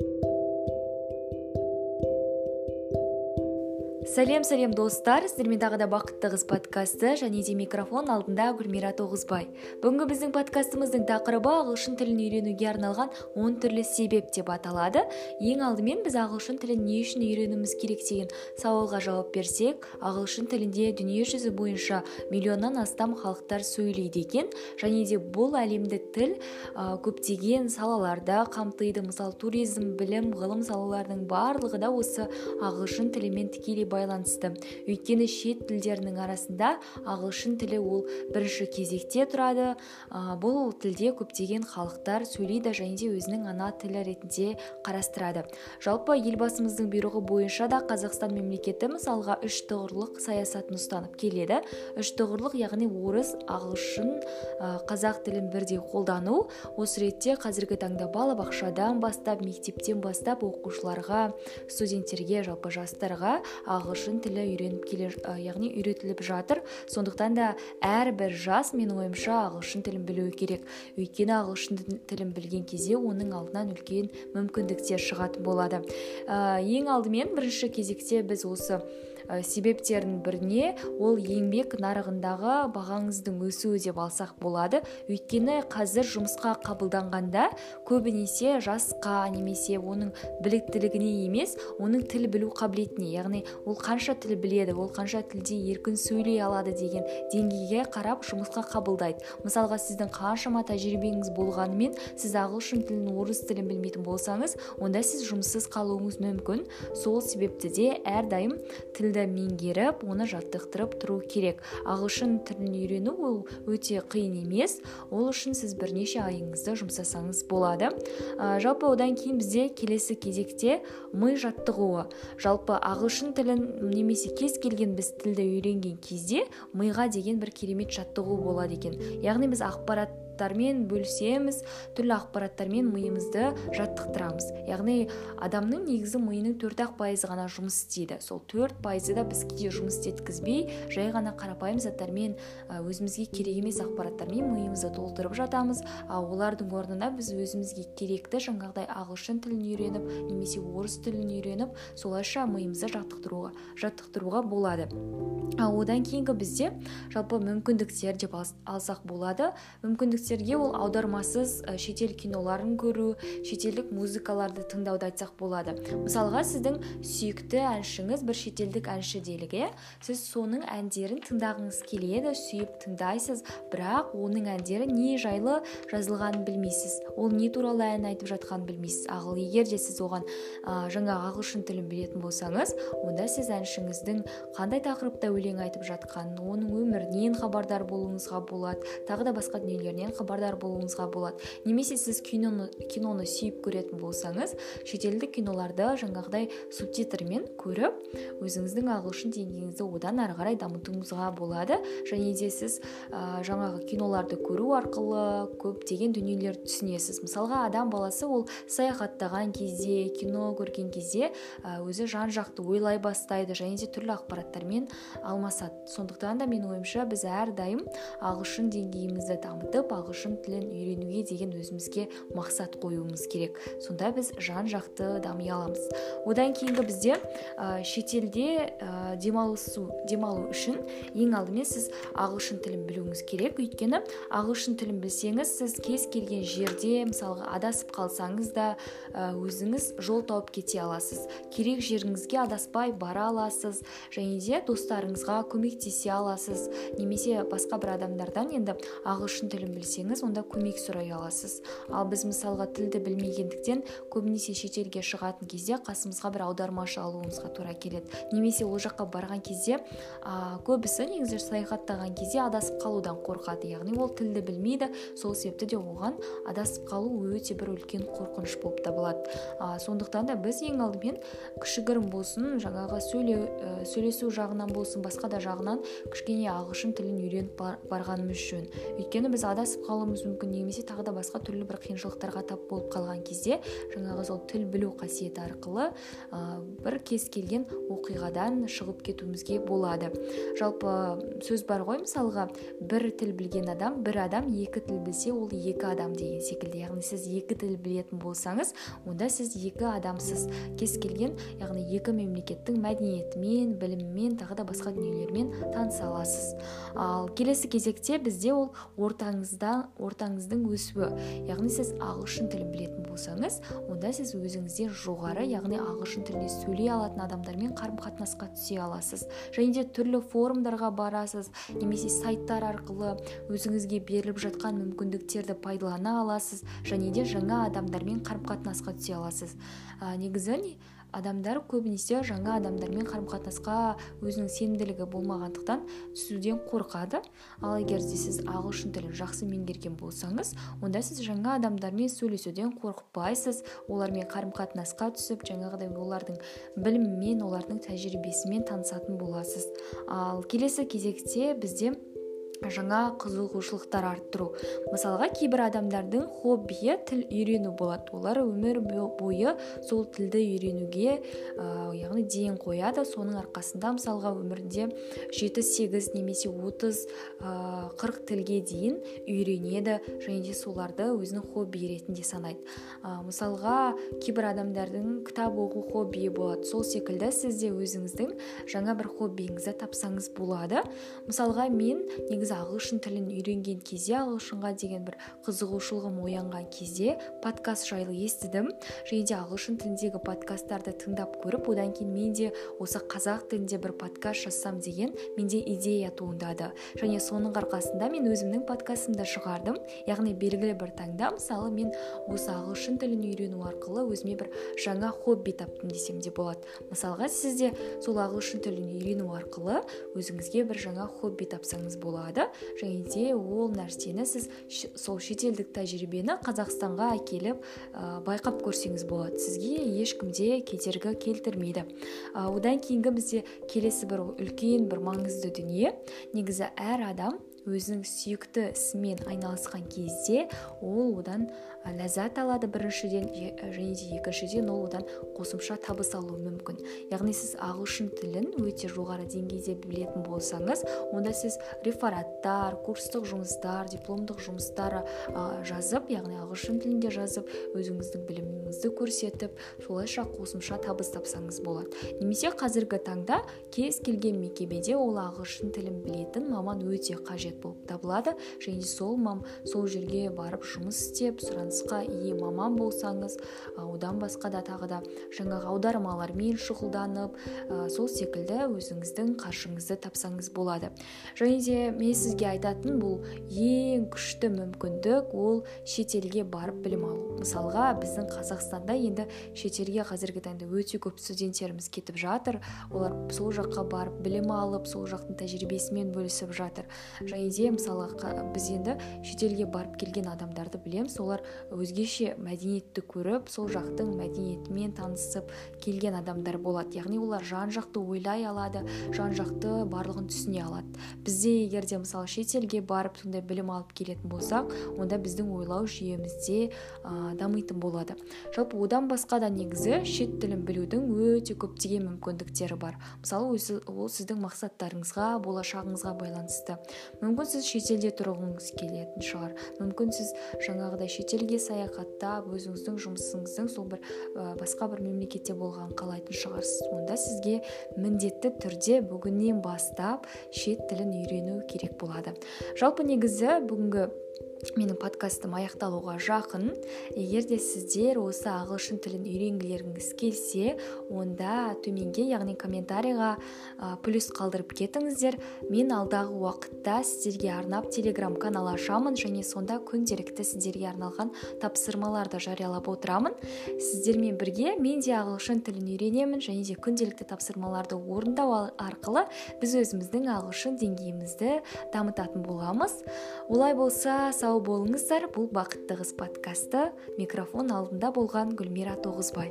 Thank you. Сәлем сәлем достар. Сіздермен тағы да бақытты қыз подкасты және де микрофон алдында гүлмира тоғызбай бүгінгі біздің подкастымыздың тақырыбы ағылшын тілін үйренуге арналған 10 түрлі себеп деп аталады. Ең алдымен біз ағылшын тілін не үшін үйренуіміз керек деген сауалға жауап берсек ағылшын тілінде дүние жүзі бойынша миллионнан астам халықтар сөйлейді екен. Және де бұл әлемдік тіл ә, көптеген салаларда қамтиды. Мысалы туризм білім ғылым салаларының барлығы да осы ағылшын тілімен тікелей байланысты. Өйткені шет тілдерінің арасында ағылшын тілі ол бірінші кезекте тұрады. Ә, бұл тілде көптеген халықтар сөйлейді және де өзінің ана тілі ретінде қарастырады. Жалпы елбасымыздың бұйрығы бойынша да қазақстан мемлекеті мысалға үш тұғырлық саясатын ұстанып келеді. Үш тұғырлық яғни орыс ағылшын қазақ тілін бірдей қолдану. Осы ретте қазіргі таңда балабақшадан бастап мектептен бастап оқушыларға студенттерге жалпы жастарға ағылшын тілі үйреніп келе яғни үйретіліп жатыр. Сондықтан да әрбір жас менің ойымша ағылшын тілін білуі керек. Өйткені ағылшын тілін білген кезде оның алдынан үлкен мүмкіндіктер шығатын болады. Ә, ең алдымен бірінші кезекте біз осы ә, себептердің біріне ол еңбек нарығындағы бағаңыздың өсуі деп алсақ болады. Өйткені қазір жұмысқа қабылданғанда көбінесе жасқа немесе оның біліктілігіне емес оның тіл білу қабілетіне яғни қанша тіл біледі ол қанша тілде еркін сөйлей алады деген деңгейге қарап жұмысқа қабылдайды. Мысалға сіздің қаншама тәжірибеңіз болғанымен сіз ағылшын тілін орыс тілін білмейтін болсаңыз онда сіз жұмыссыз қалуыңыз мүмкін. Сол себепті де әрдайым тіл тілді меңгеріп оны жаттықтырып тұру керек. Ағылшын тілін үйрену ол өте қиын емес. Ол үшін сіз бірнеше айыңызды жұмсасаңыз болады. Ә, жалпы одан кейін бізде келесі кезекте ми жаттығуы. Жалпы ағылшын тілін немесе кез келген біз тілді үйренген кезде миға деген бір керемет жаттығу болады екен. Яғни біз ақпарат ақпараттармен бөлісеміз түрлі ақпараттармен миымызды жаттықтырамыз. Яғни адамның негізі миының төрт ақ пайызы ғана жұмыс істейді. Сол төрт пайызы да біз кейде жұмыс істеткізбей жай ғана қарапайым заттармен өзімізге керек емес ақпараттармен миымызды толтырып жатамыз. Ал олардың орнына біз өзімізге керекті жаңағыдай ағылшын тілін үйреніп немесе орыс тілін үйреніп солайша миымызды жаттықтыруға жаттықтыруға болады. Ал одан кейінгі бізде жалпы мүмкіндіктер деп алсақ болады. Мүмкіндік студенттерге ол аудармасыз шетел киноларын көру шетелдік музыкаларды тыңдауды айтсақ болады. Мысалға сіздің сүйікті әншіңіз бір шетелдік әнші делік иә сіз соның әндерін тыңдағыңыз келеді сүйіп тыңдайсыз бірақ оның әндері не жайлы жазылғанын білмейсіз ол не туралы ән айтып жатқанын білмейсіз. Ал егер де сіз оған ә, жаңа ағылшын тілін білетін болсаңыз онда сіз әншіңіздің қандай тақырыпта өлең айтып жатқанын оның өмірінен хабардар болуыңызға болады тағы да басқа дүниелерінен хабардар болуыңызға болады. Немесе сіз киноны, киноны сүйіп көретін болсаңыз шетелдік киноларды жаңағыдай субтитрмен көріп өзіңіздің ағылшын деңгейіңізді одан ары қарай дамытуыңызға болады. Және де сіз ә, жаңағы киноларды көру арқылы көптеген дүниелерді түсінесіз. Мысалға адам баласы ол саяхаттаған кезде кино көрген кезде өзі жан жақты ойлай бастайды және де түрлі ақпараттармен алмасады. Сондықтан да менің ойымша біз әрдайым ағылшын деңгейімізді дамытып ағылшын тілін үйренуге деген өзімізге мақсат қоюымыз керек. Сонда біз жан жақты дами аламыз. Одан кейінгі бізде ә, шетелде ә, демалысу демалу үшін ең алдымен сіз ағылшын тілін білуіңіз керек. Өйткені ағылшын тілін білсеңіз сіз кез келген жерде мысалға адасып қалсаңыз да өзіңіз жол тауып кете аласыз. Керек жеріңізге адаспай бара аласыз және де достарыңызға көмектесе аласыз. Немесе басқа бір адамдардан енді ағылшын тілін білсеңіз білсеңіз онда көмек сұрай аласыз. Ал біз мысалға тілді білмегендіктен көбінесе шетелге шығатын кезде қасымызға бір аудармашы алуымызға тура келеді. Немесе ол жаққа барған кезде ә, көбісі негізі саяхаттаған кезде адасып қалудан қорқады. Яғни ол тілді білмейді сол себепті де оған адасып қалу өте бір үлкен қорқыныш болып табылады. Ә, сондықтан да біз ең алдымен кішігірім болсын жаңағы сөйлеу ә, сөйлесу жағынан болсын басқа да жағынан кішкене ағылшын тілін үйреніп бар, барғанымыз жөн өйткені біз адасып қалуымыз мүмкін немесе тағы да басқа түрлі бір қиыншылықтарға тап болып қалған кезде жаңағы сол тіл білу қасиеті арқылы ә, бір кез келген оқиғадан шығып кетуімізге болады. Жалпы сөз бар ғой мысалға бір тіл білген адам бір адам екі тіл білсе ол екі адам деген секілді. Яғни сіз екі тіл білетін болсаңыз онда сіз екі адамсыз. Кез келген яғни екі мемлекеттің мәдениетімен білімімен тағы да басқа дүниелермен таныса аласыз. Ал келесі кезекте бізде ол ортаңызда ортаңыздың өсуі. Яғни сіз ағылшын тілін білетін болсаңыз онда сіз өзіңізден жоғары яғни ағылшын тілінде сөйлей алатын адамдармен қарым қатынасқа түсе аласыз. Және де түрлі форумдарға барасыз немесе сайттар арқылы өзіңізге беріліп жатқан мүмкіндіктерді пайдалана аласыз және де жаңа адамдармен қарым қатынасқа түсе аласыз. Ә, негізі адамдар көбінесе жаңа адамдармен қарым қатынасқа өзінің сенімділігі болмағандықтан түсуден қорқады. Ал егер де сіз ағылшын тілін жақсы меңгерген болсаңыз онда сіз жаңа адамдармен сөйлесуден қорықпайсыз. Олармен қарым қатынасқа түсіп жаңағыдай олардың білімімен олардың тәжірибесімен танысатын боласыз. Ал келесі кезекте бізде жаңа қызығушылықтар арттыру. Мысалға кейбір адамдардың хоббиі тіл үйрену болады. Олар өмір бойы сол тілді үйренуге ә, яғни ден қояды. Соның арқасында мысалға жеті сегіз немесе отыз қырық тілге дейін үйренеді және де соларды өзінің хобби ретінде санайды. Ә, мысалға кейбір адамдардың кітап оқу хоббиі болады. Сол секілді сіз де өзіңіздің жаңа бір хоббиіңізді тапсаңыз болады. Мысалға мен негізі ағылшын тілін үйренген кезде ағылшынға деген бір қызығушылығым оянған кезде подкаст жайлы естідім. Және де ағылшын тіліндегі подкасттарды тыңдап көріп одан кейін мен де осы қазақ тілінде бір подкаст жазсам деген менде идея туындады. Және соның арқасында мен өзімнің подкастымды шығардым. Яғни белгілі бір таңда мысалы мен осы ағылшын тілін үйрену арқылы өзіме бір жаңа хобби таптым десем де болады. Мысалға сіз де сол ағылшын тілін үйрену арқылы өзіңізге бір жаңа хобби тапсаңыз болады. Және де ол нәрсені сіз сол шетелдік тәжірибені қазақстанға әкеліп ә, байқап көрсеңіз болады. Сізге ешкім де кедергі келтірмейді. Ә, одан кейінгі бізде келесі бір үлкен бір маңызды дүние. Негізі әр адам өзінің сүйікті ісімен айналысқан кезде ол одан ләззат алады біріншіден және де екіншіден ол одан қосымша табыс алуы мүмкін. Яғни сіз ағылшын тілін өте жоғары деңгейде білетін болсаңыз онда сіз рефераттар курстық жұмыстар дипломдық жұмыстар жазып яғни ағылшын тілінде жазып өзіңіздің біліміңізді көрсетіп солайша қосымша табыс тапсаңыз болады. Немесе қазіргі таңда кез келген мекемеде ол ағылшын тілін білетін маман өте қажет. Болып табылады. Және сол мам сол жерге барып жұмыс істеп сұраныс сұранысқа ие маман болсаңыз одан басқа да тағы да жаңағы аудармалармен шұғылданып сол секілді өзіңіздің қаржыңызды тапсаңыз болады. Және де мен сізге айтатын бұл ең күшті мүмкіндік ол шетелге барып білім алу. Мысалға біздің қазақстанда енді шетелге қазіргі таңда өте көп студенттеріміз кетіп жатыр. Олар сол жаққа барып білім алып сол жақтың тәжірибесімен бөлісіп жатыр. Де мысалы біз енді шетелге барып келген адамдарды білеміз. Олар өзгеше мәдениетті көріп сол жақтың мәдениетімен танысып келген адамдар болады. Яғни олар жан жақты ойлай алады жан жақты барлығын түсіне алады. Бізде егер де мысалы шетелге барып сондай білім алып келетін болсақ онда біздің ойлау жүйемізде ә, дамитын болады. Жалпы одан басқа да негізі шет тілін білудің өте көптеген мүмкіндіктері бар. Мысалы ол сіздің мақсаттарыңызға болашағыңызға байланысты. Мүмкін сіз шетелде тұрғыңыз келетін шығар. Мүмкін сіз жаңағыдай шетелге саяхаттап өзіңіздің жұмысыңыздың сол бір ә, басқа бір мемлекетте болғанын қалайтын шығарсыз. Онда сізге міндетті түрде бүгіннен бастап шет тілін үйрену керек болады. Жалпы негізі бүгінгі менің подкастым аяқталуға жақын. Егер де сіздер осы ағылшын тілін үйренгілеріңіз келсе онда төменге яғни комментарийға ә, плюс қалдырып кетіңіздер. Мен алдағы уақытта сіздерге арнап телеграм канал ашамын және сонда күнделікті сіздерге арналған тапсырмаларды жариялап отырамын. Сіздермен бірге мен де ағылшын тілін үйренемін және де күнделікті тапсырмаларды орындау арқылы біз өзіміздің ағылшын деңгейімізді дамытатын боламыз. Олай болса сау сау болыңыздар. Бұл бақытты қыз подкасты. Микрофон алдында болған гүлмира тоғызбай.